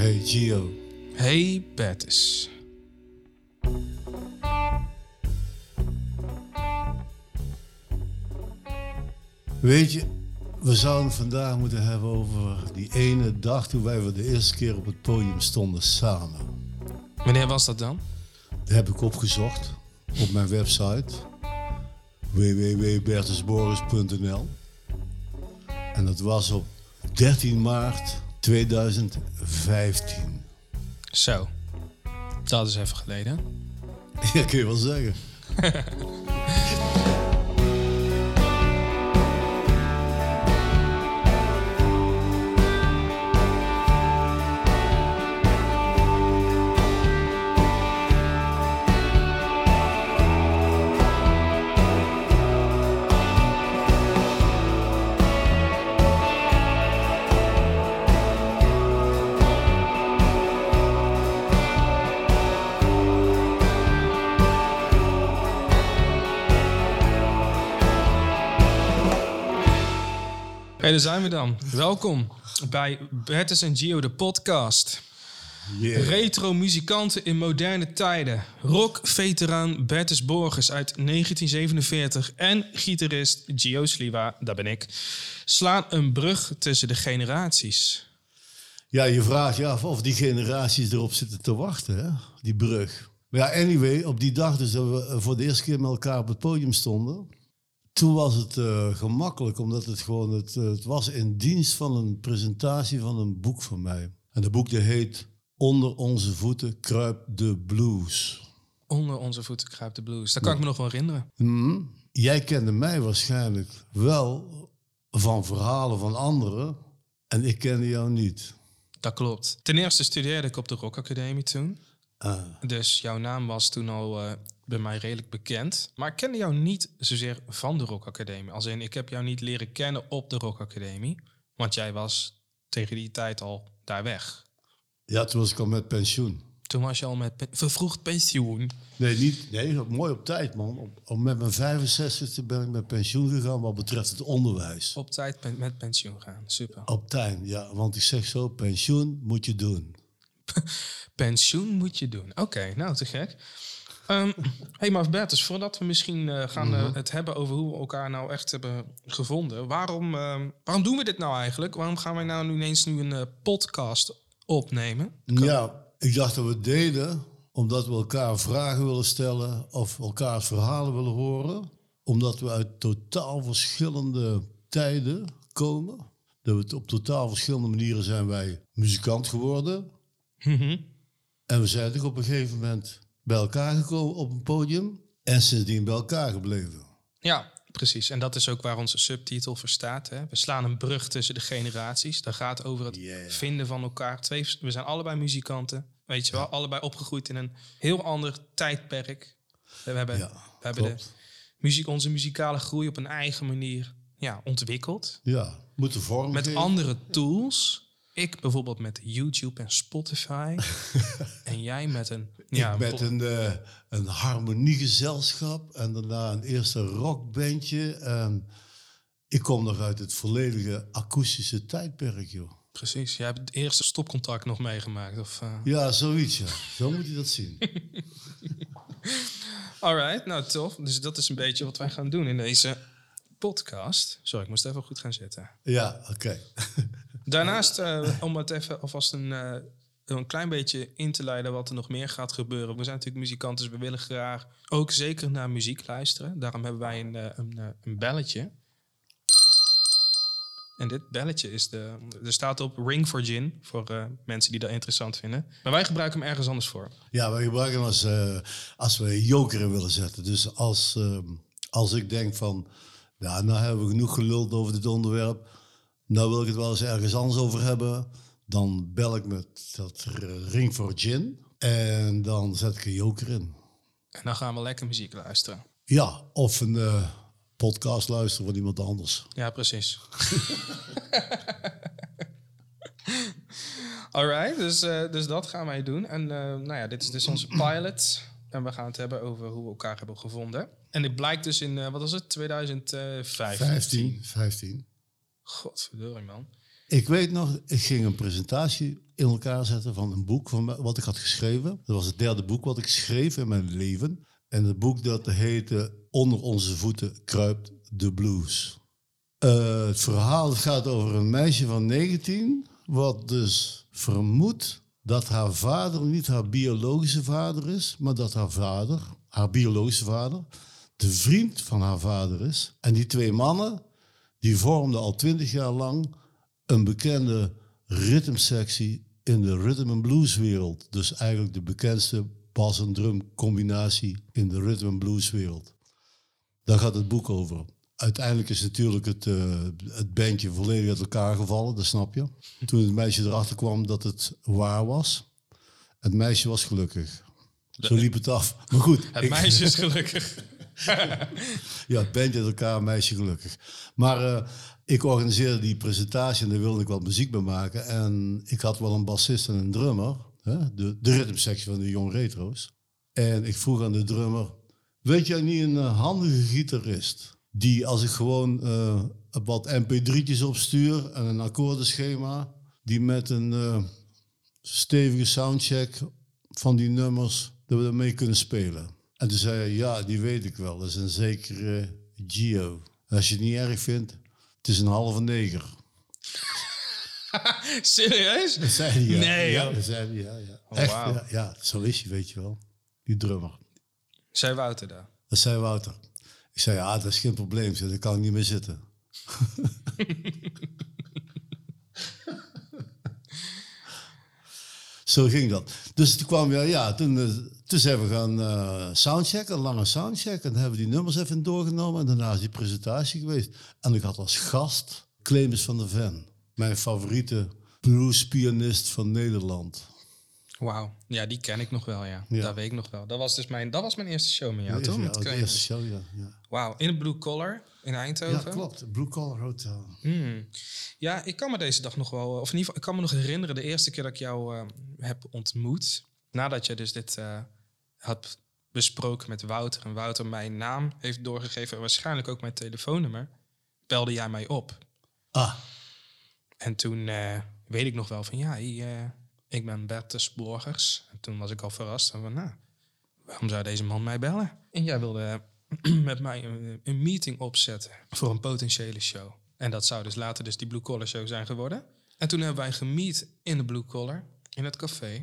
Hey Gio. Hey Bertus. Weet je, we zouden vandaag moeten hebben over die ene dag toen wij voor de eerste keer op het podium stonden samen. Wanneer was dat dan? Dat heb ik opgezocht op mijn website www.bertusboris.nl En dat was op 13 maart 2015. Zo. Dat is even geleden. Ja, kun je wel zeggen. Hey, daar zijn we dan. Welkom bij Bertus en Gio, de podcast. Yeah. Retro muzikanten in moderne tijden. Rock-veteraan Bertus Borgers uit 1947 en gitarist Gio Sliwa, dat ben ik, slaan een brug tussen de generaties. Ja, je vraagt je af of die generaties erop zitten te wachten, hè? die brug. Maar ja, anyway, op die dag dus dat we voor de eerste keer met elkaar op het podium stonden... toen was het eh, gemakkelijk, omdat het gewoon... Het, eh, het was in dienst van een presentatie van een boek van mij. En dat boek dat heet Onder onze voeten kruipt de blues. Onder onze voeten kruipt de blues. Dat kan ik me nog wel herinneren. Mhm. Jij kende mij waarschijnlijk wel van verhalen van anderen... en ik kende jou niet. Dat klopt. Ten eerste studeerde ik op de Rock Academie toen. Ah. Dus jouw naam was toen al eh, bij mij redelijk bekend. Maar ik kende jou niet zozeer van de Rock Academie. Als in, ik heb jou niet leren kennen op de Rock Academie. Want jij was tegen die tijd al daar weg. Ja, toen was ik al met pensioen. Toen was je al met pe- vervroegd pensioen. Nee, niet, nee, mooi op tijd, man. Op, op- met mijn 65e ben ik met pensioen gegaan wat betreft het onderwijs. Op tijd pen- met pensioen gaan. Super. Op tijd, ja. Want ik zeg zo, pensioen moet je doen. Pensioen moet je doen. Oké, nou te gek. Ehm hey, maar Bertus, voordat we misschien eh, gaan eh, het hebben over hoe we elkaar nou echt hebben gevonden. Waarom, ehm, waarom doen we dit nou eigenlijk? Waarom gaan wij nou nu ineens nu een eh, podcast opnemen? Ja, ik dacht dat we het deden omdat we elkaar vragen willen stellen of elkaars verhalen willen horen. Omdat we uit totaal verschillende tijden komen. Dat we op totaal verschillende manieren zijn wij muzikant geworden. Mhm. En we zijn toch op een gegeven moment bij elkaar gekomen op een podium. En sindsdien bij elkaar gebleven. Ja, precies. En dat is ook waar onze subtitel voor staat. Hè? We slaan een brug tussen de generaties. Dat gaat over het Yeah. vinden van elkaar. Twee, we zijn allebei muzikanten. Weet je wel, allebei opgegroeid in een heel ander tijdperk. We hebben, Ja, we hebben de muziek, onze muzikale groei op een eigen manier ja, ontwikkeld. Ja, moeten vorm Met andere tools. Ik bijvoorbeeld met YouTube en Spotify. en jij met een... Ja, ik met een, eh, een harmoniegezelschap en daarna een eerste rockbandje. En ik kom nog uit het volledige akoestische tijdperk, joh. Precies. Jij hebt het eerste stopcontact nog meegemaakt. Of, eh? Ja, zoiets, ja. Zo moet je dat zien. Alright, nou tof. Dus dat is een beetje wat wij gaan doen in deze podcast. Sorry, ik moest even goed gaan zitten. Ja, oké. Daarnaast, eh, om het even alvast een, eh, een klein beetje in te leiden wat er nog meer gaat gebeuren. We zijn natuurlijk muzikanten, dus we willen graag ook zeker naar muziek luisteren. Daarom hebben wij een, eh, een, een belletje. En dit belletje is de. Er staat op Ring for Gin, voor mensen die dat interessant vinden. Maar wij gebruiken hem ergens anders voor. Ja, wij gebruiken hem als, eh, als we joker in willen zetten. Dus als, ehm, als ik denk van, ja, nou hebben we genoeg geluld over dit onderwerp. Nou wil ik het wel eens ergens anders over hebben. Dan bel ik met dat ring voor gin. En dan zet ik een joker in. En dan gaan we lekker muziek luisteren. Ja, of een eh, podcast luisteren van iemand anders. Ja, precies. Alright, dus, eh, dus dat gaan wij doen. En eh, nou ja, dit is dus onze pilot. En we gaan het hebben over hoe we elkaar hebben gevonden. En dit blijkt dus in, eh, wat was het, 2015? 15, 15. Godverdorie, man. Ik weet nog, ik ging een presentatie in elkaar zetten van een boek van wat ik had geschreven. Dat was het derde boek wat ik schreef in mijn leven. En het boek dat heette Onder onze voeten kruipt de blues. Eh, het verhaal gaat over een meisje van 19, wat dus vermoedt dat haar vader niet haar biologische vader is, maar dat haar vader, haar biologische vader, de vriend van haar vader is. En die twee mannen, die vormden al twintig jaar lang een bekende ritmesectie in de rhythm and blues wereld. Dus eigenlijk de bekendste bas- en drum combinatie in de rhythm and blues wereld. Daar gaat het boek over. Uiteindelijk is natuurlijk het, eh, het bandje volledig uit elkaar gevallen, dat snap je. Toen het meisje erachter kwam dat het waar was. Het meisje was gelukkig. Zo liep het af. Maar goed, Het ik- meisje is gelukkig. ja, het bandje uit elkaar, meisje gelukkig. Maar eh, ik organiseerde die presentatie en daar wilde ik wat muziek bij maken. En ik had wel een bassist en een drummer. Hè? De, de ritmesectie van de Young Retro's. En ik vroeg aan de drummer... Weet jij niet een eh, handige gitarist... die als ik gewoon eh, wat mp3'tjes opstuur en een akkoordenschema... die met een eh, stevige soundcheck van die nummers... dat we ermee kunnen spelen. En toen zei hij, ja, die weet ik wel. Dat is een zekere Gio. En als je het niet erg vindt, het is een halve neger. Serieus? Dat zei hij, ja. Nee, ja. Dat zei hij, ja, ja. Oh, Echt, ja, ja, zo is hij, weet je wel. Die drummer. Zei Wouter daar. Dat zei Wouter. Ik zei, ja, dat is geen probleem. Zei, daar kan ik niet meer zitten. Zo ging dat. Dus toen kwam ja, ja toen, eh, toen zijn we gaan eh soundchecken, een lange soundcheck. En dan hebben we die nummers even doorgenomen. En daarna is die presentatie geweest. En ik had als gast Clemens van der Ven. Mijn favoriete bluespianist van Nederland. Wauw. Ja, die ken ik nog wel, ja. Ja. Dat weet ik nog wel. Dat was dus mijn, dat was mijn eerste show met jou, Ja, toch? ja, de eerste show, ja. Ja, Wauw, in het Blue Collar in Eindhoven. ja klopt. Blue Collar Hotel. Hmm. Ja, ik kan me deze dag nog wel, of in ieder geval, ik kan me nog herinneren de eerste keer dat ik jou eh, heb ontmoet. Nadat je dus dit eh, had besproken met Wouter en Wouter mijn naam heeft doorgegeven en waarschijnlijk ook mijn telefoonnummer, belde jij mij op. Ah, En toen eh, weet ik nog wel van ja, eh, ik ben Bert Borgers. En toen was ik al verrast en van nou, waarom zou deze man mij bellen? En jij wilde met mij een, een meeting opzetten voor een potentiële show. En dat zou dus later dus die Blue Collar Show zijn geworden. En toen hebben wij gemeet in de Blue Collar, in het café,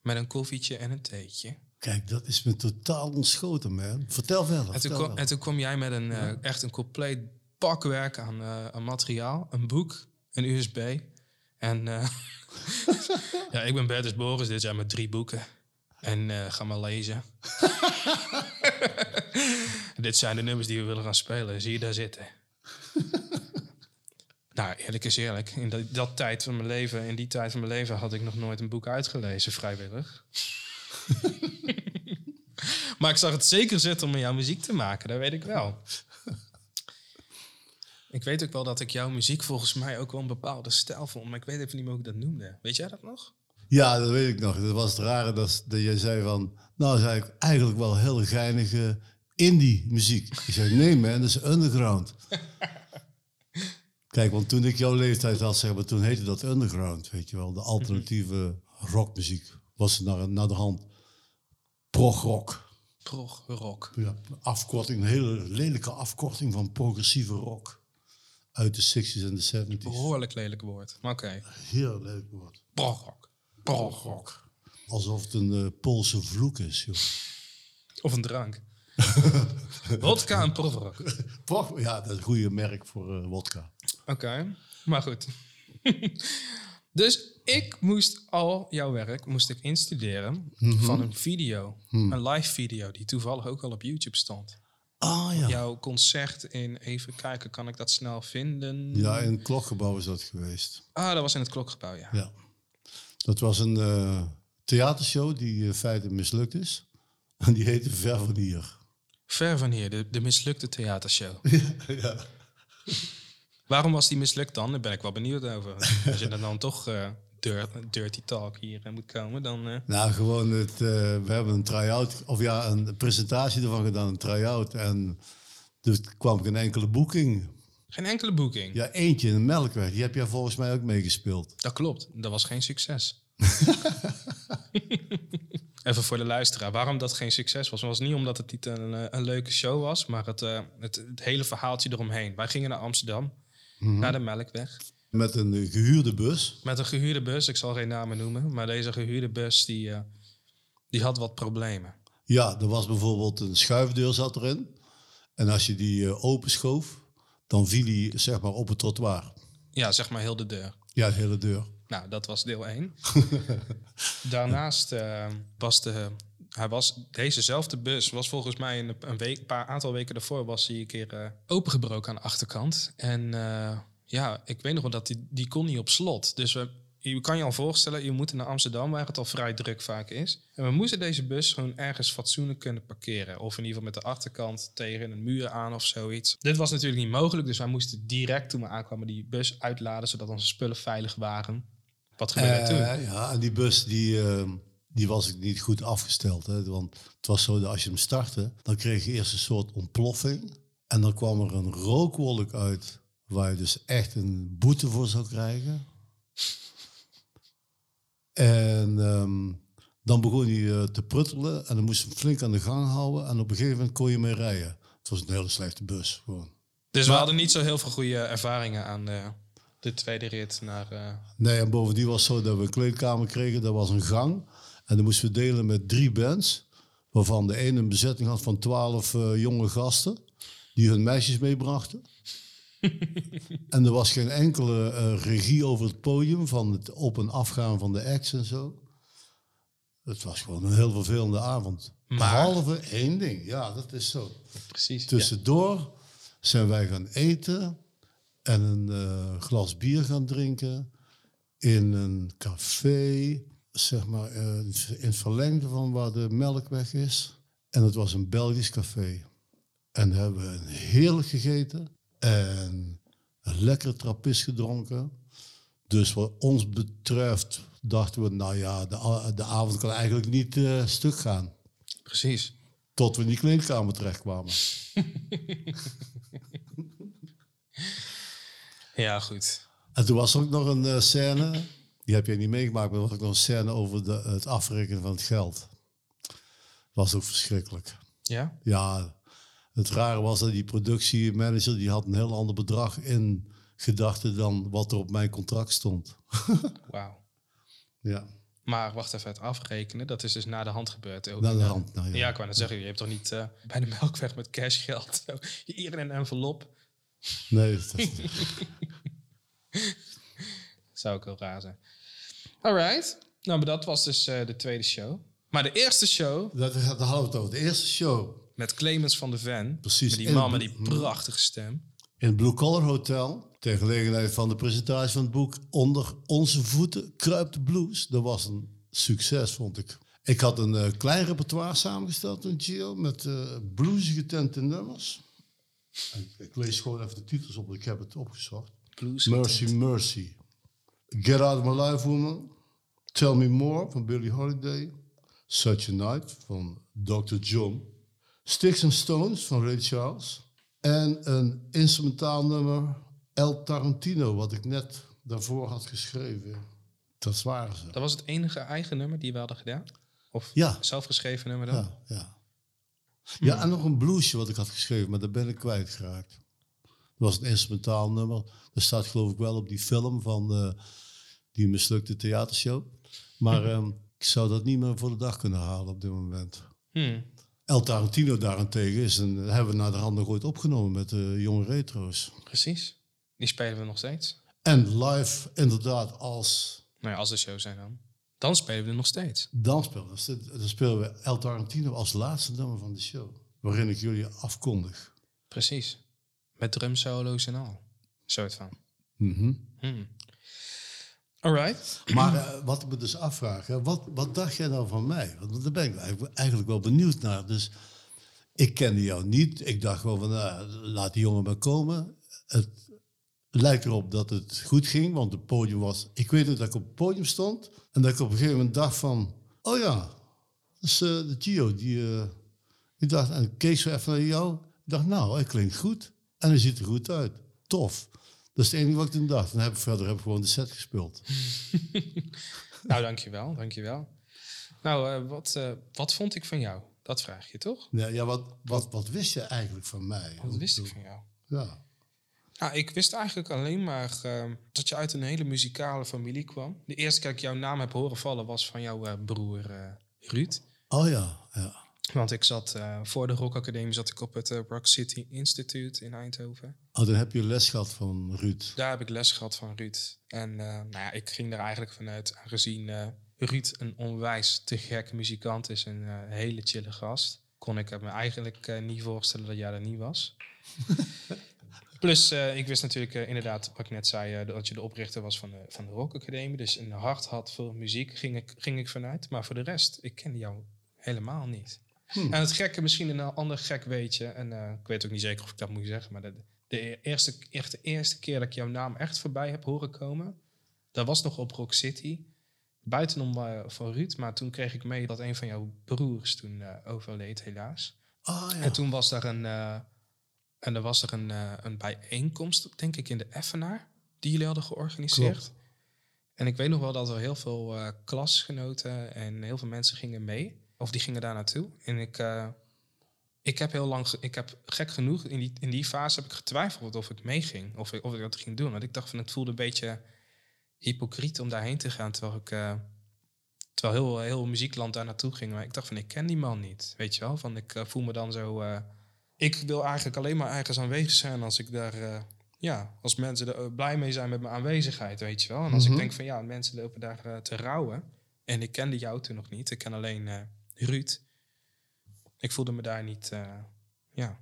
met een koffietje en een theetje. kijk, dat is me totaal ontschoten, man. Vertel verder. En toen, vertel kwam, verder. en toen kwam jij met een, eh, echt een compleet bakwerk aan, eh, aan materiaal. Een boek, een USB. En eh, ja, ik ben Bertus Boris, dit zijn mijn drie boeken. En eh, ga maar lezen. dit zijn de nummers die we willen gaan spelen. Zie je daar zitten? nou, eerlijk is eerlijk. In dat, dat tijd van mijn leven, in die tijd van mijn leven had ik nog nooit een boek uitgelezen, vrijwillig. Maar ik zag het zeker zitten om met jouw muziek te maken, dat weet ik wel. Ik weet ook wel dat ik jouw muziek volgens mij ook wel een bepaalde stijl vond, maar ik weet even niet meer hoe ik dat noemde. Weet jij dat nog? Ja, dat weet ik nog. Dat was het rare dat, dat jij zei van... Nou, zei ik eigenlijk wel heel geinige indie muziek. Ik zei, nee man, dat is underground. Kijk, want toen ik jouw leeftijd had, zeg maar, toen heette dat underground, weet je wel. De alternatieve rockmuziek was naar, naar de hand prog-rock. Prog rock. Ja, afkorting, een hele lelijke afkorting van progressieve rock. Uit de 60s en de 70s. Behoorlijk lelijk woord. Maar oké. Heel leuk woord. Prog rock. Prog rock. Alsof het een eh, Poolse vloek is, joh. Of een drank. Wodka en prog rock. Oké, Prog, ja, dat is een goede merk voor eh wodka. maar goed. dus ik moest al jouw werk moest ik instuderen van een video. Een live video die toevallig ook al op YouTube stond. Ah ja. Jouw concert in, even kijken, kan ik dat snel vinden? Ja, in het klokgebouw is dat geweest. Ah, dat was in het klokgebouw, ja. Ja. Dat was een eh, theatershow die in feite mislukt is. En die heette Ver van hier. Ver van hier, de, de mislukte theatershow. ja. Waarom was die mislukt dan? Daar ben ik wel benieuwd over. Als je er dan toch eh, dirt- dirty talk hier eh, moet komen, dan... eh, Nou, gewoon het, eh, we hebben een try-out, of ja, een presentatie ervan gedaan, een try-out. En dus kwam geen enkele boeking. Geen enkele boeking. Ja, eentje in de Melkweg. Die heb jij volgens mij ook meegespeeld. Dat klopt. Dat was geen succes. Even voor de luisteraar. Waarom dat geen succes was? Het was niet omdat het niet een, een leuke show was, maar het, uh, het, het, hele verhaaltje eromheen. Wij gingen naar Amsterdam, mm -hmm. naar de Melkweg. Met een gehuurde bus? Met een gehuurde bus. Ik zal geen namen noemen. Maar deze gehuurde bus, die, uh, die had wat problemen. Ja, er was bijvoorbeeld een schuifdeur zat erin. En als je die uh, openschoof, dan viel die zeg maar op het trottoir. Ja, zeg maar heel de deur. Ja, de hele deur. Nou, dat was deel 1. Daarnaast uh, was de... Hij was, dezezelfde bus was volgens mij een, een week, paar aantal weken daarvoor was hij een keer opengebroken aan de achterkant. En ja, ik weet nog wel dat die, die kon niet op slot. Dus we, je kan je al voorstellen, je moet naar Amsterdam, waar het al vrij druk vaak is. En we moesten deze bus gewoon ergens fatsoenlijk kunnen parkeren. Of in ieder geval met de achterkant tegen een muur aan of zoiets. Dit was natuurlijk niet mogelijk, dus wij moesten direct toen we aankwamen die bus uitladen, zodat onze spullen veilig waren. Wat gebeurde uh, toen? Ja, en die bus die, uh, die was ik niet goed afgesteld. Hè? Want het was zo dat als je hem startte, dan kreeg je eerst een soort ontploffing. En dan kwam er een rookwolk uit waar je dus echt een boete voor zou krijgen. En um, dan begon hij uh, te pruttelen en dan moest je hem flink aan de gang houden. En op een gegeven moment kon je mee rijden. Het was een hele slechte bus. Gewoon. Dus maar, we hadden niet zo heel veel goede ervaringen aan de, de tweede rit naar... Uh... Nee, en bovendien was het zo dat we een kleedkamer kregen. Dat was een gang. En dan moesten we delen met drie bands. Waarvan de ene een bezetting had van twaalf uh, jonge gasten. Die hun meisjes meebrachten. en er was geen enkele uh, regie over het podium van het op- en afgaan van de acts en zo. Het was gewoon een heel vervelende avond. Maar... Behalve één ding, ja, dat is zo. Precies. Tussendoor ja. zijn wij gaan eten en een uh, glas bier gaan drinken in een café, zeg maar uh, in het verlengde van waar de Melkweg is. En het was een Belgisch café. En hebben we heerlijk gegeten. En een lekkere trappist gedronken. Dus wat ons betreft dachten we, nou ja, de, de avond kan eigenlijk niet uh, stuk gaan. Precies. Tot we in die kleedkamer terechtkwamen. ja, goed. En toen was er ook nog een uh, scène, die heb jij niet meegemaakt, maar er was ook nog een scène over de, het afrekenen van het geld. Was ook verschrikkelijk. Ja? Ja, het rare was dat die productiemanager die had een heel ander bedrag in gedachten dan wat er op mijn contract stond. Wauw. Ja. Maar wacht even, het afrekenen, dat is dus na de hand gebeurd. Ook na de hand, nou ja. ja. ik wou net zeggen, je hebt toch niet uh, bij de melkweg met cashgeld zo, hier in een envelop? Nee. Dat is... Zou ik wel raar zijn. Alright. Nou, maar dat was dus uh, de tweede show. Maar de eerste show... Dat, dat hadden we het over. De eerste show met Clemens van de Ven. Precies. Met die man met die prachtige stem. In het Blue Collar Hotel, ter gelegenheid van de presentatie van het boek Onder onze voeten kruipt de blues. Dat was een succes, vond ik. Ik had een uh, klein repertoire samengesteld in Gio met uh, bluesy getente nummers. Ik, ik, lees gewoon even de titels op, ik heb het opgezocht. Blues Mercy, Mercy. Get Out of My Life Woman. Tell Me More van Billie Holiday. Such a Night van Dr. John. Sticks and Stones van Ray Charles. En een instrumentaal nummer, El Tarantino, wat ik net daarvoor had geschreven. Dat waren ze. Dat was het enige eigen nummer die we hadden gedaan? Of ja. zelfgeschreven nummer dan? Ja, ja. ja, en nog een bluesje wat ik had geschreven, maar daar ben ik kwijtgeraakt. Dat was een instrumentaal nummer. Dat staat geloof ik wel op die film van uh, die mislukte theatershow. Maar um, ik zou dat niet meer voor de dag kunnen halen op dit moment. Hmm. El Tarantino daarentegen is een, hebben we naar de hand nog ooit opgenomen met de jonge retro's. Precies. Die spelen we nog steeds. En live inderdaad als... Nou ja, als de show zijn dan. Dan spelen we er nog steeds. Dan spelen we, dan spelen we El Tarantino als laatste nummer van de show. Waarin ik jullie afkondig. Precies. Met drumsolo's en al. Soort van. Mm hmm. Maar uh, wat ik me dus afvraag, wat, wat dacht jij nou van mij? Want daar ben ik eigenlijk wel benieuwd naar. Dus ik kende jou niet. Ik dacht gewoon van, nou, laat die jongen maar komen. Het lijkt erop dat het goed ging, want het podium was... Ik weet dat ik op het podium stond en dat ik op een gegeven moment dacht van... Oh ja, is uh, de Gio. Die, uh, ik dacht, en keek zo even naar jou. Ik dacht, nou, hij klinkt goed. En hij ziet er goed uit. tof. Dat is het enige wat ik toen dacht. Dan heb ik verder heb ik gewoon de set gespeeld. nou, dankjewel, dankjewel. Nou, uh, wat, uh, wat vond ik van jou? Dat vraag je toch? Ja, ja wat, wat, wat wist je eigenlijk van mij? Wat wist ik van jou? Ja. Nou, ik wist eigenlijk alleen maar uh, dat je uit een hele muzikale familie kwam. De eerste keer dat ik jouw naam heb horen vallen was van jouw broer Ruud. Oh ja, ja. Want ik zat voor de Rock Academie zat ik op het Rock City Institute in Eindhoven. Oh, dan heb je les gehad van Ruud. Daar heb ik les gehad van Ruud. En nou ja, ik ging er eigenlijk vanuit, aangezien Ruud een onwijs te gek muzikant is en een hele chille gast. Kon ik me eigenlijk niet voorstellen dat jij er niet was. Plus, ik wist natuurlijk inderdaad, wat ik net zei, dat je de oprichter was van de, van de Rock Academie. Dus een hart had voor muziek, ging ik, ging ik vanuit. Maar voor de rest, ik kende jou helemaal niet. Hmm. En het gekke, misschien een ander gek weetje, en ik weet ook niet zeker of ik dat moet zeggen, maar de, de, eerste, echt de eerste keer dat ik jouw naam echt voorbij heb horen komen, dat was nog op Rock City buitenom uh, voor Ruud. Maar toen kreeg ik mee dat een van jouw broers toen uh, overleed, helaas. Oh, ja. En toen was er een, uh, en er was er een, een bijeenkomst, denk ik, in de Effenaar, die jullie hadden georganiseerd. Klopt. En ik weet nog wel dat er heel veel klasgenoten en heel veel mensen gingen mee. Of die gingen daar naartoe. En ik, ik heb heel lang, ik heb gek genoeg, in die, in die fase heb ik getwijfeld of ik meeging. Of ik, of ik dat ging doen. Want ik dacht van, het voelde een beetje hypocriet om daarheen te gaan. Terwijl ik uh, terwijl heel, heel muziekland daar naartoe ging. Maar ik dacht van ik ken die man niet. Weet je wel? Van ik uh, voel me dan zo. Ik wil eigenlijk alleen maar ergens aanwezig zijn als ik daar. ja, als mensen er blij mee zijn met mijn aanwezigheid, weet je wel. En als Mhm. ik denk van ja, mensen lopen daar te rouwen. En ik kende jou toen nog niet. Ik ken alleen Ruud. Ik voelde me daar niet. ja,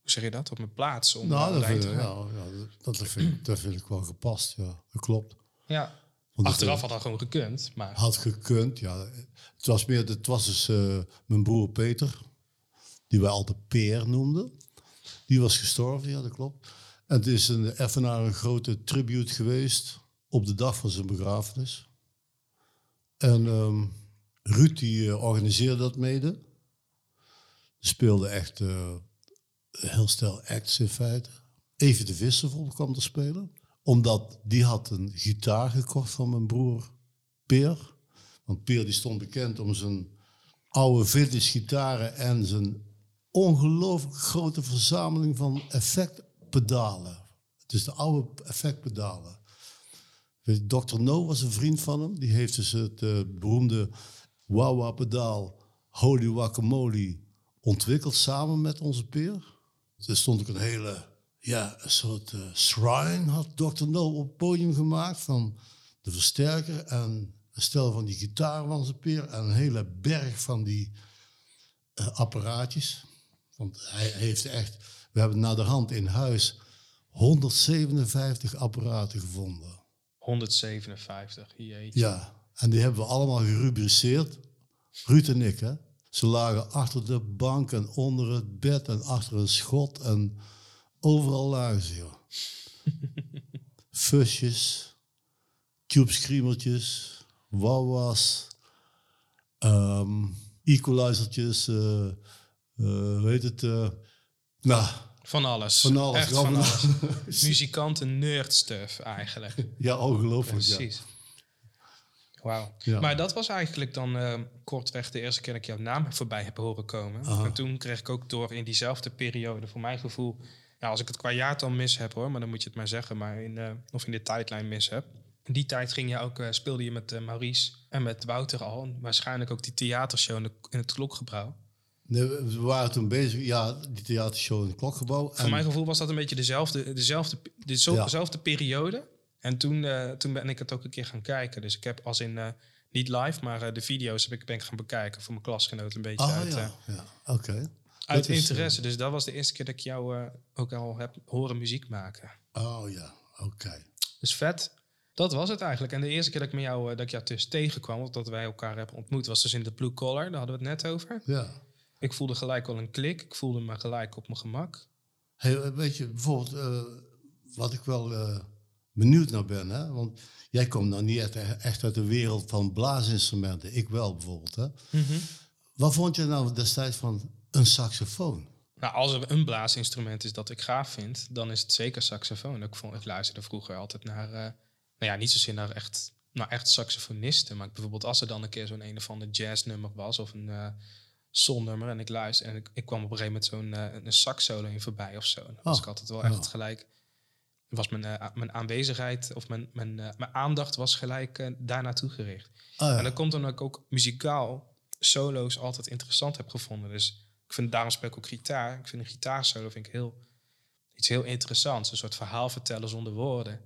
hoe zeg je dat? Op mijn plaats. Om nou, dat daarheen vind, te ik- gaan. ja, ja, dat, dat, vind, dat vind ik wel gepast, ja. Dat klopt. Ja. Want Achteraf had dat gewoon gekund. Maar eh, had gekund, ja. Het was meer, het was dus eh, mijn broer Peter, die wij altijd Peer noemden. Die was gestorven, ja, dat klopt. En het is een, even naar een grote tribute geweest op de dag van zijn begrafenis. En ehm, Ruud die eh, organiseerde dat mede. Speelde echt eh, heel stel acts in feite. Even de Visser kwam te spelen. Omdat die had een gitaar gekocht van mijn broer Peer. Want Peer die stond bekend om zijn oude vintage gitaren en zijn ongelooflijk grote verzameling van effectpedalen. Dus de oude effectpedalen. Dr. No was een vriend van hem. Die heeft dus het eh, beroemde Wawa-pedaal Holy Guacamole ontwikkeld samen met onze peer. Er stond ook een hele, ja, een soort eh, shrine had Dr. No op het podium gemaakt van de versterker en een stel van die gitaar van zijn peer en een hele berg van die eh, apparaatjes. Want hij heeft echt, we hebben naar de hand in huis 157 apparaten gevonden. 157, jeetje. Ja, en die hebben we allemaal gerubriceerd. Ruud en ik, hè. Ze lagen achter de bank en onder het bed en achter een schot en overal lagen ze, joh. Fusjes, tube screamertjes, wawas, ehm equalizertjes, eh eh, hoe heet het? eh, nou, Van alles. Van alles, Echt van alles. Muzikanten nerd stuff eigenlijk. ja, ongelooflijk, ja. Precies. Wauw. Ja. Maar dat was eigenlijk dan eh, kortweg de eerste keer dat ik jouw naam voorbij heb horen komen. Aha. En toen kreeg ik ook door in diezelfde periode, voor mijn gevoel... Ja, als ik het qua jaartal mis heb hoor, maar dan moet je het maar zeggen. Maar in, eh, of in de tijdlijn mis heb. In die tijd ging je ook, eh, speelde je met Maurice en met Wouter al. En waarschijnlijk ook die theatershow in, de, in het Klokgebouw. Nee, we waren toen bezig, ja, die theatershow in het Klokgebouw. Voor mijn gevoel was dat een beetje dezelfde, dezelfde, dezelfde, Ja. dezelfde periode. En toen, eh, toen ben ik het ook een keer gaan kijken. Dus ik heb als in, eh, niet live, maar eh, de video's heb ik, ben ik gaan bekijken voor mijn klasgenoten een beetje Ah, uit, ja, ja. oké. uit is, interesse. Dus dat was de eerste keer dat ik jou ook al heb horen muziek maken. Oh ja, oké. Dus vet. Dat was het eigenlijk. En de eerste keer dat ik, met jou, dat ik jou dus tegenkwam, of dat wij elkaar hebben ontmoet, was dus in de Blue Collar. Daar hadden we het net over. Ja. Ik voelde gelijk al een klik. Ik voelde me gelijk op mijn gemak. Hey, weet je, bijvoorbeeld, wat ik wel benieuwd naar ben, hè? want jij komt nou niet echt, echt uit de wereld van blaasinstrumenten. Ik wel bijvoorbeeld. Hè? Wat vond je nou destijds van een saxofoon? Nou, als er een blaasinstrument is dat ik gaaf vind, dan is het zeker saxofoon. Ik, vond, ik luisterde vroeger altijd naar, uh, nou ja, niet zozeer naar echt, naar echt saxofonisten. Maar bijvoorbeeld als er dan een keer zo'n een of ander jazznummer was of een uh, soulnummer en ik luisterde en ik, ik, kwam op een gegeven moment zo'n uh, een sax solo in voorbij of zo. Dan was oh. ik altijd wel echt oh. gelijk was mijn, uh, mijn aanwezigheid of mijn, mijn, uh, mijn aandacht was gelijk uh, daar naartoe gericht. Oh, ja. En dat komt omdat ik ook muzikaal solo's altijd interessant heb gevonden. Dus ik vind, daarom speel ik ook gitaar. Ik vind een gitaarsolo vind ik heel, iets heel interessants. Een soort verhaal vertellen zonder woorden.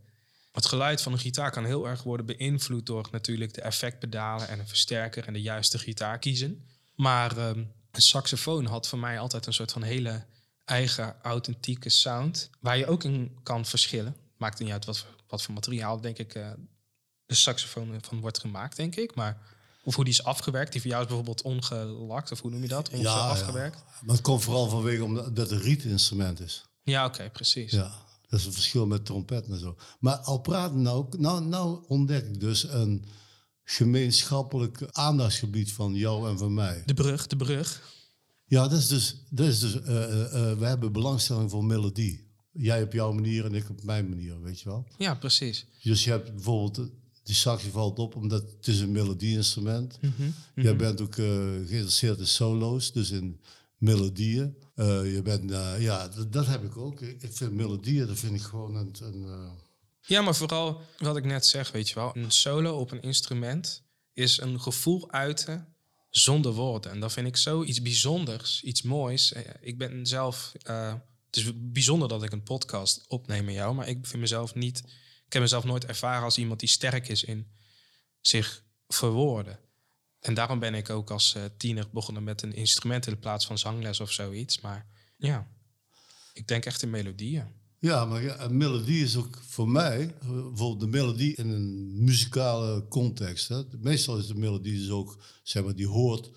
Het geluid van een gitaar kan heel erg worden beïnvloed door natuurlijk de effectpedalen en een versterker en de juiste gitaar kiezen. Maar um, een saxofoon had voor mij altijd een soort van hele eigen authentieke sound. Waar je ook in kan verschillen. Maakt niet uit wat, wat voor materiaal, denk ik, uh, de saxofoon van wordt gemaakt, denk ik. Maar of hoe die is afgewerkt. Die voor jou is bijvoorbeeld ongelakt, of hoe noem je dat? ja, afgewerkt. Ja. Maar het komt vooral vanwege omdat het een rietinstrument is. Ja, oké, precies. Ja, dat is een verschil met trompet en zo. Maar al praten nou, nou, nou ontdek ik dus een gemeenschappelijk aandachtsgebied van jou en van mij. De brug, de brug. Ja, dat is dus, dat is dus uh, uh, we hebben belangstelling voor melodie. Jij op jouw manier en ik op mijn manier, weet je wel? Ja, precies. Dus je hebt bijvoorbeeld die saxje valt op omdat het is een melodieinstrument. Mm -hmm, Jij bent ook uh, geïnteresseerd in solo's, dus in melodieën. Je bent, ja, dat, heb ik ook. Ik vind melodieën, dat vind ik gewoon een... een ja, maar vooral wat ik net zeg, weet je wel. Een solo op een instrument is een gevoel uiten zonder woorden. En dat vind ik zo iets bijzonders, iets moois. Ik ben zelf... het is bijzonder dat ik een podcast opneem met jou, maar ik vind mezelf niet ik heb mezelf nooit ervaren als iemand die sterk is in zich verwoorden. En daarom ben ik ook als uh, tiener begonnen met een instrument in plaats van zangles of zoiets. Maar ja, ik denk echt in melodieën. Ja, maar ja, een melodie is ook voor mij, bijvoorbeeld de melodie in een muzikale context. Hè. Meestal is de melodie dus ook, zeg maar, die hoort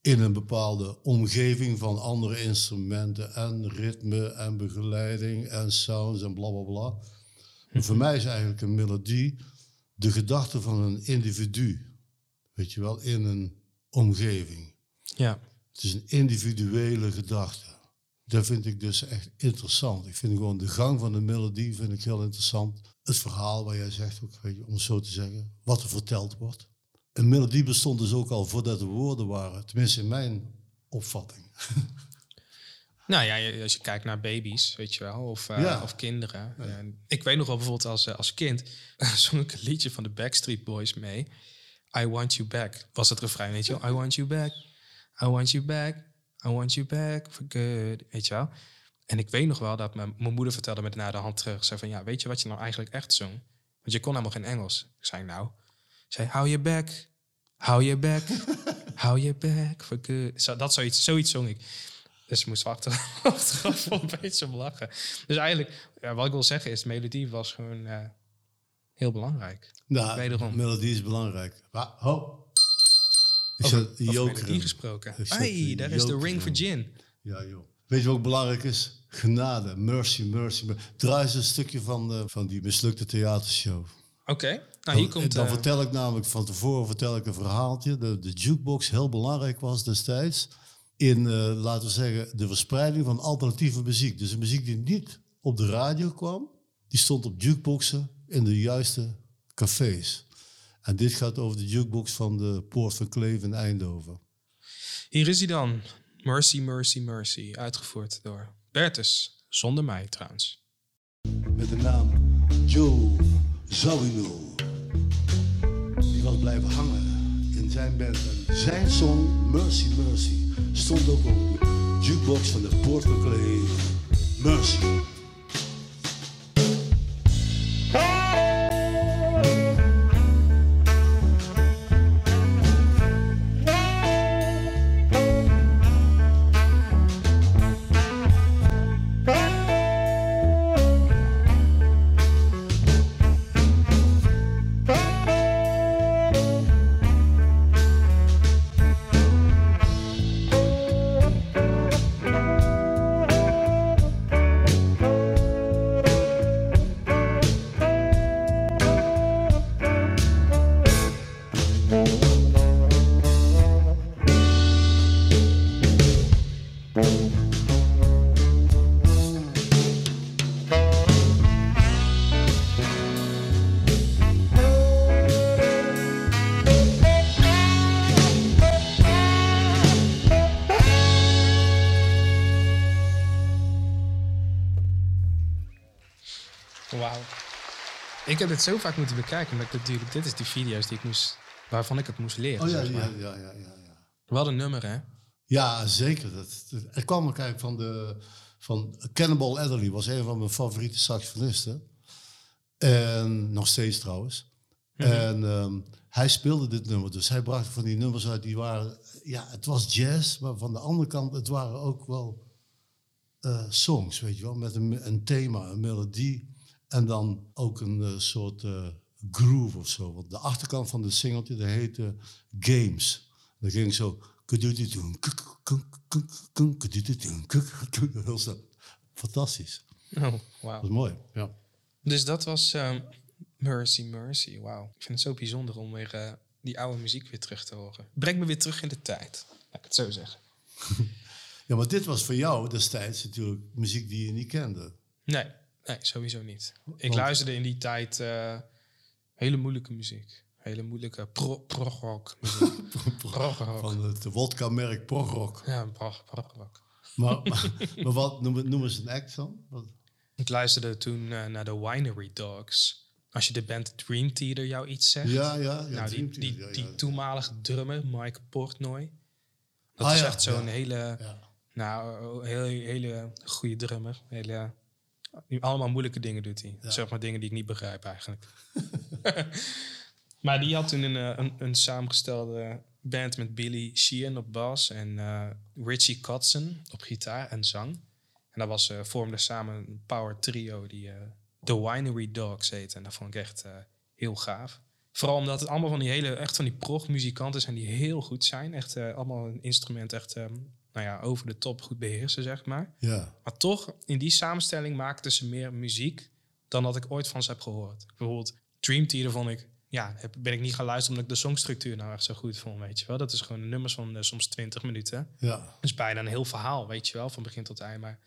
in een bepaalde omgeving van andere instrumenten en ritme en begeleiding en sounds en bla bla bla voor mij is eigenlijk een melodie de gedachte van een individu. Weet je wel, in een omgeving. Ja. Het is een individuele gedachte. Dat vind ik dus echt interessant. Ik vind gewoon de gang van de melodie vind ik heel interessant. Het verhaal waar jij zegt, ook, weet je, om zo te zeggen, wat er verteld wordt. Een melodie bestond dus ook al voordat er woorden waren. Tenminste in mijn opvatting. Nou ja, als je kijkt naar baby's, weet je wel, of, uh, of kinderen. Ja. ik weet nog wel bijvoorbeeld als, uh, als kind zong ik een liedje van de Backstreet Boys mee. I want you back was het refrein, weet je wel. I want you back, I want you back, I want you back for good, weet je wel. En ik weet nog wel dat mijn, mijn moeder vertelde me naar de hand terug. Zei van, ja, weet je wat je nou eigenlijk echt zong? Want je kon helemaal geen Engels. Ik zei, nou. zei, hou je back, hou je back, hou je back for good. Zo, dat zoiets, zoiets zong ik. Dus moest achteraf, achteraf wel een beetje om lachen. Dus eigenlijk, ja, wat ik wil zeggen is, melodie was gewoon uh, heel belangrijk. Nou, Wederom. melodie is belangrijk. Ho. Ik over, over melodie gesproken. Hey, daar is de ring for gin. Ja, joh. Weet je wat ook belangrijk is? Genade, mercy, mercy. Draai eens een stukje van, uh, van die mislukte theatershow. Oké, okay. nou hier komt... Dan uh, vertel ik namelijk van tevoren vertel ik een verhaaltje. De, de jukebox heel belangrijk was destijds in, uh, laten we zeggen, de verspreiding van alternatieve muziek. Dus de muziek die niet op de radio kwam, die stond op jukeboxen in de juiste cafés. En dit gaat over de jukebox van de Poort van Kleef in Eindhoven. Hier is hij dan. Mercy, Mercy, Mercy. Uitgevoerd door Bertus. Zonder mij trouwens. Met de naam Joe Zawinul. Die was blijven hangen in zijn band. En zijn song Mercy, Mercy stond ook op de jukebox van de Port Mercy. Ik heb dit zo vaak moeten bekijken, maar ik natuurlijk, dit is die video's die ik moest, waarvan ik het moest leren. Oh ja, zeg ja, maar. ja, ja, ja. ja. Wat een nummer, hè? Ja, zeker. Dat, dat- het kwam ook eigenlijk van, de, van Cannibal Adderley, was een van mijn favoriete saxofonisten. En nog steeds trouwens. En ehm, hij speelde dit nummer, dus hij bracht van die nummers uit die waren, ja, het was jazz, maar van de andere kant, het waren ook wel eh, songs, weet je wel, met een, een thema, een melodie en dan ook een eh, soort eh, groove of zo. Want de achterkant van de singeltje, dat heette Games. Dat ging zo. Fantastisch. Oh, Dat wauw. was mooi. Ja. Dus dat was Mercy, Mercy. Wauw. Ik vind het zo bijzonder om weer die oude muziek weer terug te horen. Breng me weer terug in de tijd. Laat ik het zo zeggen. ja, maar dit was voor jou destijds natuurlijk muziek die je niet kende. Nee, nee, sowieso niet. Ik Want- luisterde in die tijd eh, hele moeilijke muziek. Hele moeilijke pro- prog-rock muziek. Prog-rock. Van het wodka-merk Progrock. Ja, prog- prog-rock. Maar, maar, maar wat noemen, ze een act dan? Wat? Ik luisterde toen eh, naar de Winery Dogs. Als je de band Dream Theater jou iets zegt. Ja, ja. ja nou, die, Dream die, die ja. toenmalige drummer, Mike Portnoy. Dat Ah, is ja, echt zo'n ja. hele, Ja. nou, hele, hele goede drummer. Hele, die allemaal moeilijke dingen doet hij. Ja. Zeg maar dingen die ik niet begrijp eigenlijk. maar die had toen een, eh, een, een samengestelde band met Billy Sheehan op bas en eh, Richie Kotzen op gitaar en zang. En dat was, eh vormden samen een power trio die eh The Winery Dogs heette. En dat vond ik echt heel gaaf. Vooral omdat het allemaal van die hele, echt van die prog-muzikanten zijn die heel goed zijn. Echt allemaal een instrument echt, ehm, nou ja, over de top goed beheersen, zeg maar. Ja. Maar toch, in die samenstelling maakten ze meer muziek dan dat ik ooit van ze heb gehoord. Bijvoorbeeld Dream Theater vond ik, ja, heb, ben ik niet gaan luisteren omdat ik de songstructuur nou echt zo goed vond, weet je wel. Dat is gewoon nummers van eh, soms 20 minuten. Ja. Dat is bijna een heel verhaal, weet je wel, van begin tot eind. Maar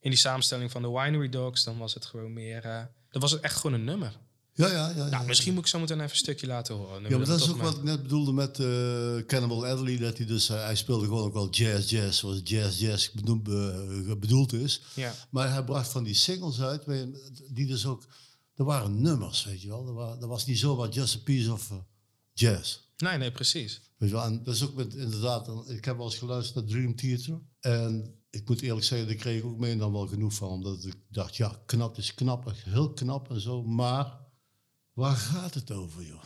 in die samenstelling van de Winery Dogs, dan was het gewoon meer, dan was het echt gewoon een nummer. Ja, ja, ja. ja. Nou, misschien moet ik zo meteen even een stukje laten horen. Ja, maar dat is ook wat ik net bedoelde met eh, Cannibal Adderley. Dat hij dus, eh, hij speelde gewoon ook wel jazz, jazz, zoals jazz, jazz bedoeld, eh, bedoeld is. Ja. Maar hij bracht van die singles uit, die dus ook, er waren nummers, weet je wel. Er, wa- er was niet zomaar just a piece of jazz. Nee, nee, precies. Weet je wel, en dat is ook met, inderdaad, ik heb wel eens geluisterd naar Dream Theater. En ik moet eerlijk zeggen, daar kreeg ik ook mee dan wel genoeg van. Omdat ik dacht, ja, knap is knap, heel knap en zo. Maar waar gaat het over, joh?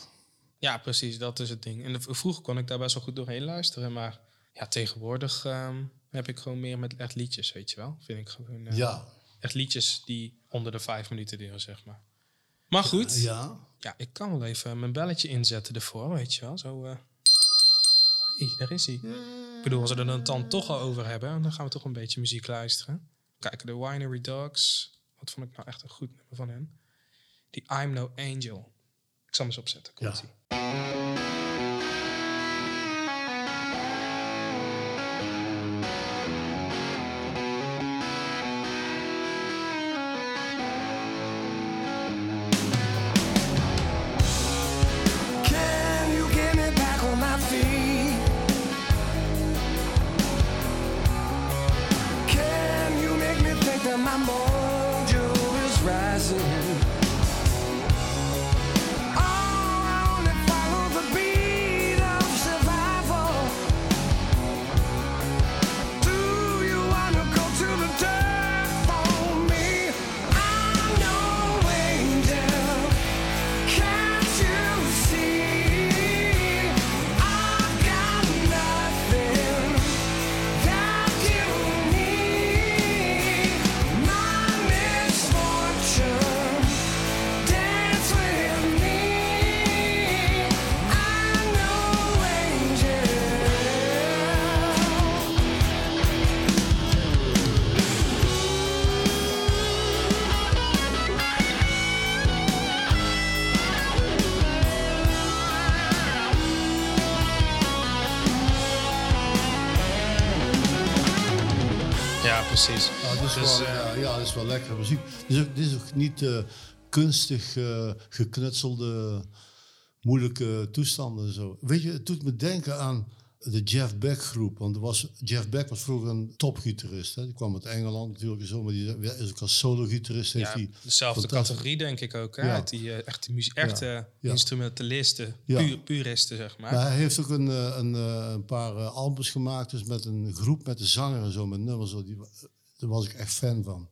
Ja, precies, dat is het ding. En vroeger kon ik daar best wel goed doorheen luisteren, maar ja, tegenwoordig ehm, heb ik gewoon meer met echt liedjes, weet je wel. Vind ik gewoon eh, Ja. echt liedjes die onder de vijf minuten duren, zeg maar. Maar goed, ja. Ja. ik kan wel even mijn belletje inzetten ervoor, weet je wel. Zo, hey, daar is hij. Ik bedoel, als we er dan, dan toch al over hebben, dan gaan we toch een beetje muziek luisteren. Kijk, de Winery Dogs. Wat vond ik nou echt een goed nummer van hen? Die I'm No Angel. Ik zal hem eens opzetten. Komt Ja. ie. Can you get me back on my feet? Can you make me think that my mojo is rising? Lekkere muziek. Dit is ook, dit is ook niet eh, kunstig eh, geknutselde, moeilijke toestanden. en Zo. Weet je, het doet me denken aan de Jeff Beck groep. Want was, Jeff Beck was vroeger een topgitarist. Hè. Die kwam uit Engeland natuurlijk en zo, maar die is ook als solo-gitarist. Ja, dezelfde categorie denk ik ook. Hè? Ja. Uit die eh, echte, muzie- echte Ja. instrumentalisten, puristen zeg maar. Maar hij heeft ook een, eh, een, eh, een paar eh, albums gemaakt, dus met een groep met de zanger en zo, met nummers. Zo, die, daar was ik echt fan van.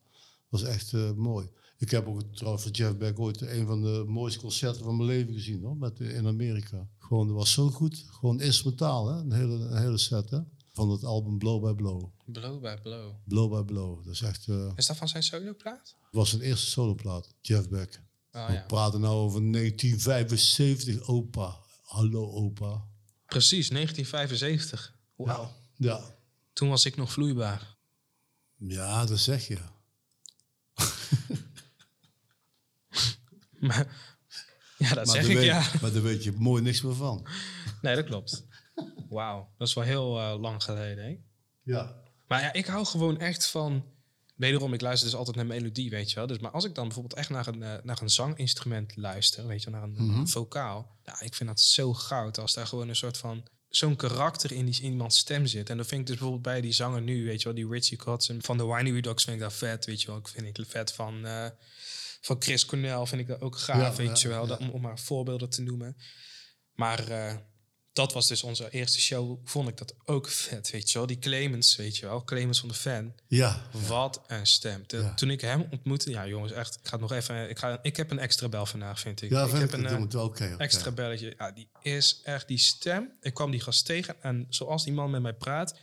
Dat was echt eh, mooi. Ik heb ook trouwens van Jeff Beck ooit een van de mooiste concerten van mijn leven gezien, hoor, met, eh, in Amerika. Gewoon, dat was zo goed. Gewoon instrumentaal, hè? Een, hele, een hele set, hè? Van het album Blow by Blow. Blow by blow. Blow by Blow. Dat is echt, eh, Is dat van zijn soloplaat? was zijn eerste soloplaat, Jeff Beck. Oh, We ja. praten nou over 1975, opa. Hallo, opa. Precies, 1975. Wauw. Ja, Toen was ik nog vloeibaar. ja dat zeg je. Maar, ja, dat Maar zeg daar ik weet, ja. Maar daar weet je mooi niks meer van. Nee, dat klopt. Wauw, dat is wel heel eh, lang geleden. Hè? Ja. Maar ja, ik hou gewoon echt van. Wederom, ik luister dus altijd naar melodie, weet je wel. Dus, maar als ik dan bijvoorbeeld echt naar een, eh, naar een zanginstrument luister, weet je wel, naar een, een vocaal. Ja, ik vind dat zo goud als daar gewoon een soort van. Zo'n karakter in, die, in iemands stem zit. En dan vind ik dus bijvoorbeeld bij die zanger nu, weet je wel, die Richie Kotzen van de Winery Dogs vind ik dat vet, weet je wel. Ik vind ik vet van, eh, van Chris Cornell vind ik dat ook gaaf, Ja, weet ja, je wel. Dat, om, om maar voorbeelden te noemen. Maar eh, dat was dus onze eerste show, vond ik dat ook vet, weet je wel. Die Clemens, weet je wel, Clemens van de Fan. Ja. Wat een stem. De- Ja. Toen ik hem ontmoette, ja jongens, echt, ik ga het nog even, ik, ga, ik heb een extra bel vandaag, vind ik. Ja, ik vind heb ik, een eh, extra belletje. Ja, die is echt die stem. Ik kwam die gast tegen en zoals die man met mij praat,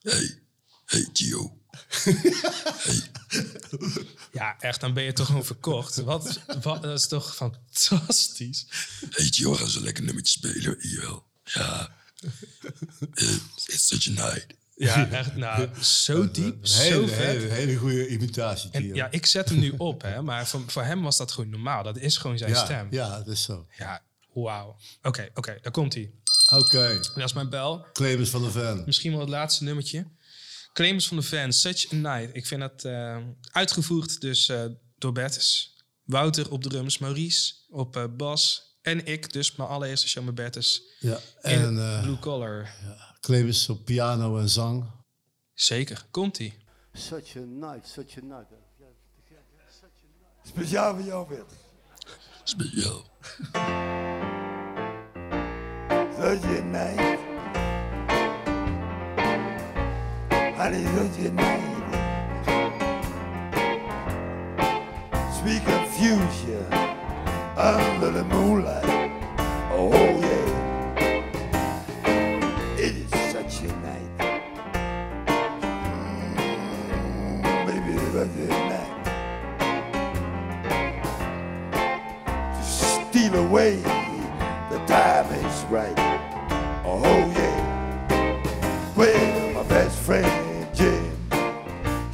Hey, hey Gio. ja, echt, dan ben je toch gewoon verkocht. Wat, wat, dat is toch fantastisch. Hey Gio, gaan zo lekker nummertje spelen. Jawel. Ja. Eh, It's such a night. Ja, echt, nou, zo diep, Een zo hele, vet. hele, hele goede imitatie. En Tio. ja, ik zet hem nu op, hè, maar voor, voor hem was dat gewoon normaal. Dat is gewoon zijn ja, stem. ja, dat is zo. Ja, wauw. Oké, oké, daar komt hij. Oké, Dat is mijn bel. Clemens van der Ven. Misschien wel het laatste nummertje. Clemens van de Fan, Such a Night. Ik vind dat eh, uitgevoerd dus eh, door Bertus. Wouter op drums, Maurice op eh, bas. En ik, dus mijn allereerste show met Bertus. Ja, In en eh, Blue Collar. Clemens op piano en zang. Zeker, komt-ie. Such a night, such a night. Speciaal voor jou, Bert. Speciaal. Such a night. Night. Under the moonlight. Oh, yeah. It is such a night. Mm, baby, such a night. To steal away the time is right. Oh yeah. Well, my best friend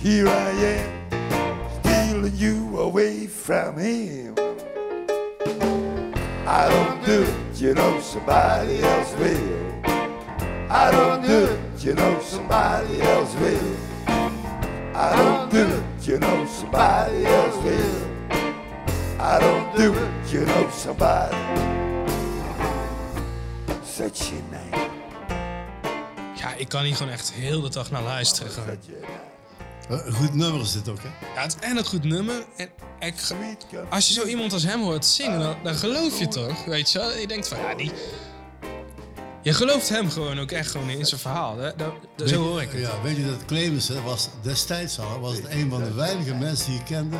here I am, stealing you away from him. I don't do it, you know somebody else will. I don't do it, you know somebody else will. I don't do it, you know somebody else will. I don't do it, you know somebody. Such a night, Ja, ik kan hier gewoon echt heel de dag naar luisteren. Gewoon. Een goed nummer is dit ook, hè? Ja, het is en een goed nummer. En ik, als je zo iemand als hem hoort zingen, dan, dan geloof je toch? Weet je wel? Je denkt van, ja, die... Je gelooft hem gewoon ook echt gewoon in zijn verhaal. hè? Dat, dat- zo hoor ik het. Ja, weet je dat Clemens hè, was destijds al, was het een van de weinige mensen die ik kende,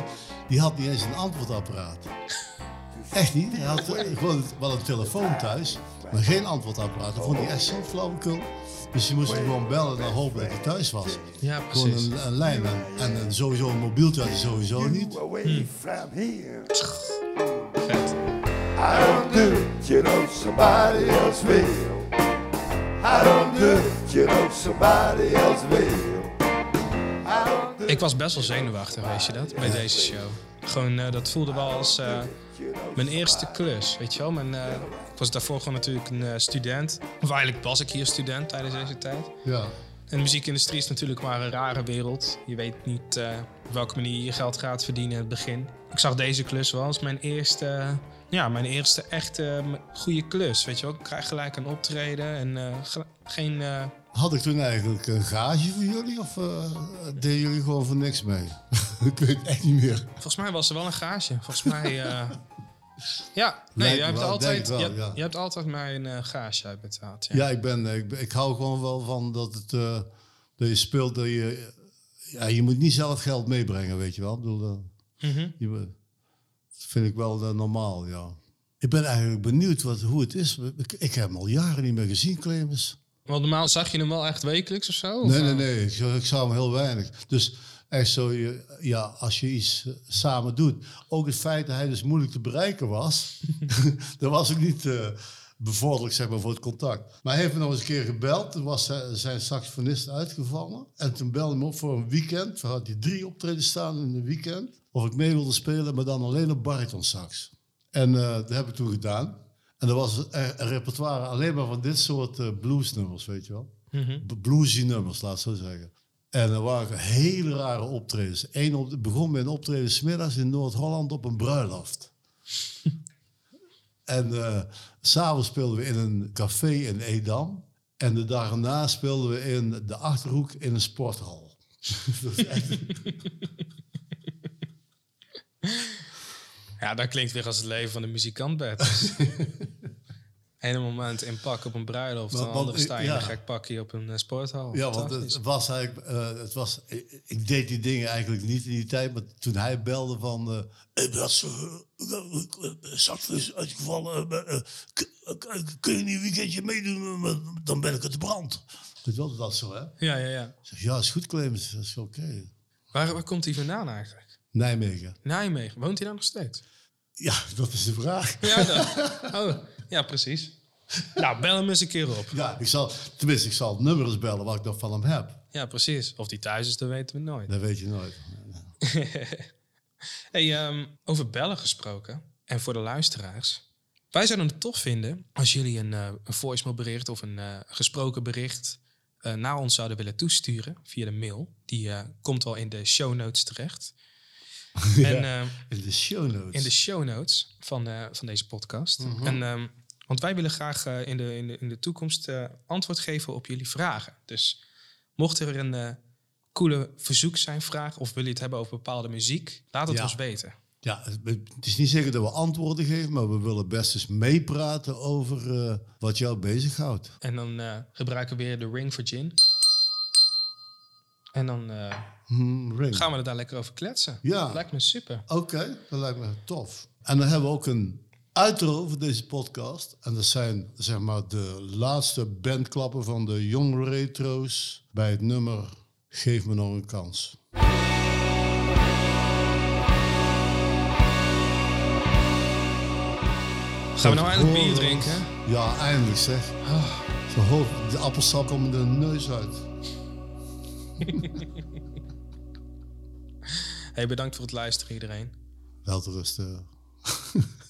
die had niet eens een antwoordapparaat. Echt niet. Hij had eh, gewoon wel een telefoon thuis, maar geen antwoordapparaat. Dat vond hij echt zo flauwekul. Dus je moest hem gewoon bellen en dan hopen dat hij thuis was. Ja, Gewoon precies. een, een lijn. En, sowieso een mobieltje had hij sowieso niet. You away from here. Vet. I don't do it, you know somebody else will. I don't do it, you know somebody else will. I don't do Ik was best wel zenuwachtig, weet je dat, bij deze show. Gewoon, eh, dat voelde wel als eh, mijn eerste klus, weet je wel. Mijn, eh, ik was daarvoor gewoon natuurlijk een eh, student. Of eigenlijk was ik hier student tijdens deze tijd. Ja. En de muziekindustrie is natuurlijk maar een rare wereld. Je weet niet eh, op welke manier je geld gaat verdienen in het begin. Ik zag deze klus wel als mijn eerste, ja, mijn eerste echte eh, goede klus. Weet je wel, ik krijg gelijk een optreden en eh, Geen... Had ik toen eigenlijk een gage voor jullie of eh deden jullie gewoon voor niks mee? ik weet het echt niet meer. volgens mij was er wel een gage. Volgens mij... eh, ja, nee, je hebt, wel, altijd, wel, je, ja. je hebt altijd mij een eh, gage uitbetaald. Ja. Ja, ik, ben, ik, hou gewoon wel van dat, het, dat je speelt. Dat je, ja, je moet niet zelf geld meebrengen, weet je wel. Ik bedoel, Mhm. je, dat vind ik wel normaal, ja. Ik ben eigenlijk benieuwd wat, hoe het is. Ik, ik heb hem al jaren niet meer gezien, Clemens. Want normaal zag je hem wel echt wekelijks of zo? Of, Nee, nee, nee. Ik, ik zou hem heel weinig. Dus echt zo, je, ja, als je iets eh, samen doet. Ook het feit dat hij dus moeilijk te bereiken was. dat was ook niet eh, bevorderlijk, zeg maar, voor het contact. Maar hij heeft me nog eens een keer gebeld. Toen was zijn saxofonist uitgevallen. En toen belde hij me op voor een weekend. Toen had hij drie optredens staan in een weekend. Of ik mee wilde spelen, maar dan alleen op baritonsax. En eh, dat heb ik toen gedaan. En dat was een, repertoire alleen maar van dit soort eh, bluesnummers, weet je wel b- bluesy nummers, laat zo zeggen. En er waren hele rare optredens. Eén op, het begon met een optreden smiddags in Noord-Holland op een bruiloft. en s s'avonds speelden we in een café in Edam. En de dag erna speelden we in de Achterhoek in een sporthal. Dat echt- Ja, dat klinkt weer als het leven van de muzikant, Bert. Ene moment in pak op een bruiloft, Want- een want, andere sta je ja. een gek pakje op een eh, sporthal. ja, want het was eigenlijk... eh, het was, ik, ik deed die dingen eigenlijk niet in die tijd. Maar toen hij belde van... eh hey, Bert, eh, eh, Sax is uitgevallen. eh, kun je niet een weekendje meedoen? Dan ben ik de brand. Je wel, dat zo, hè? Ja, ja, ja. Ik zeg, ja, is goed, Clemens. Dat is oké. Waar, waar komt hij vandaan eigenlijk? Nijmegen. Nijmegen. Woont hij daar nog steeds? Ja, dat is de vraag. Ja, dat. Oh, ja, precies. Nou, bel hem eens een keer op. Ja, ik zal, tenminste, ik zal nummers bellen wat ik nog van hem heb. Ja, precies. Of die thuis is, dat weten we nooit. Dat weet je nooit. Hey, ehm, over bellen gesproken. En voor de luisteraars. Wij zouden het tof vinden als jullie een, eh een voicemail bericht of een eh, gesproken bericht eh, naar ons zouden willen toesturen via de mail. Die komt wel in de show notes terecht. En eh, In de show notes. in de show notes van, eh, van deze podcast. En, ehm, want wij willen graag eh, in, de, in, de, in de toekomst eh, antwoord geven op jullie vragen. Dus mocht er een eh, coole verzoek zijn, vraag, of wil je het hebben over bepaalde muziek, laat het Ja. ons weten. Ja, het het is niet zeker dat we antwoorden geven, maar we willen best eens meepraten over eh, wat jou bezighoudt. En dan eh, gebruiken we weer de Ring for Gin. En dan eh, Hmm, gaan we er daar lekker over kletsen. Ja. Lijkt me super. Oké, dat lijkt me tof. En dan hebben we ook een outro voor deze podcast. En dat zijn zeg maar de laatste bandklappen van de Young Retro's bij het nummer Geef me nog een kans. Gaan we nou eindelijk bier drinken? Ja, eindelijk zeg. Zo hoog, de appelsap komt de neus uit. hey, bedankt voor het luisteren iedereen. Welterusten.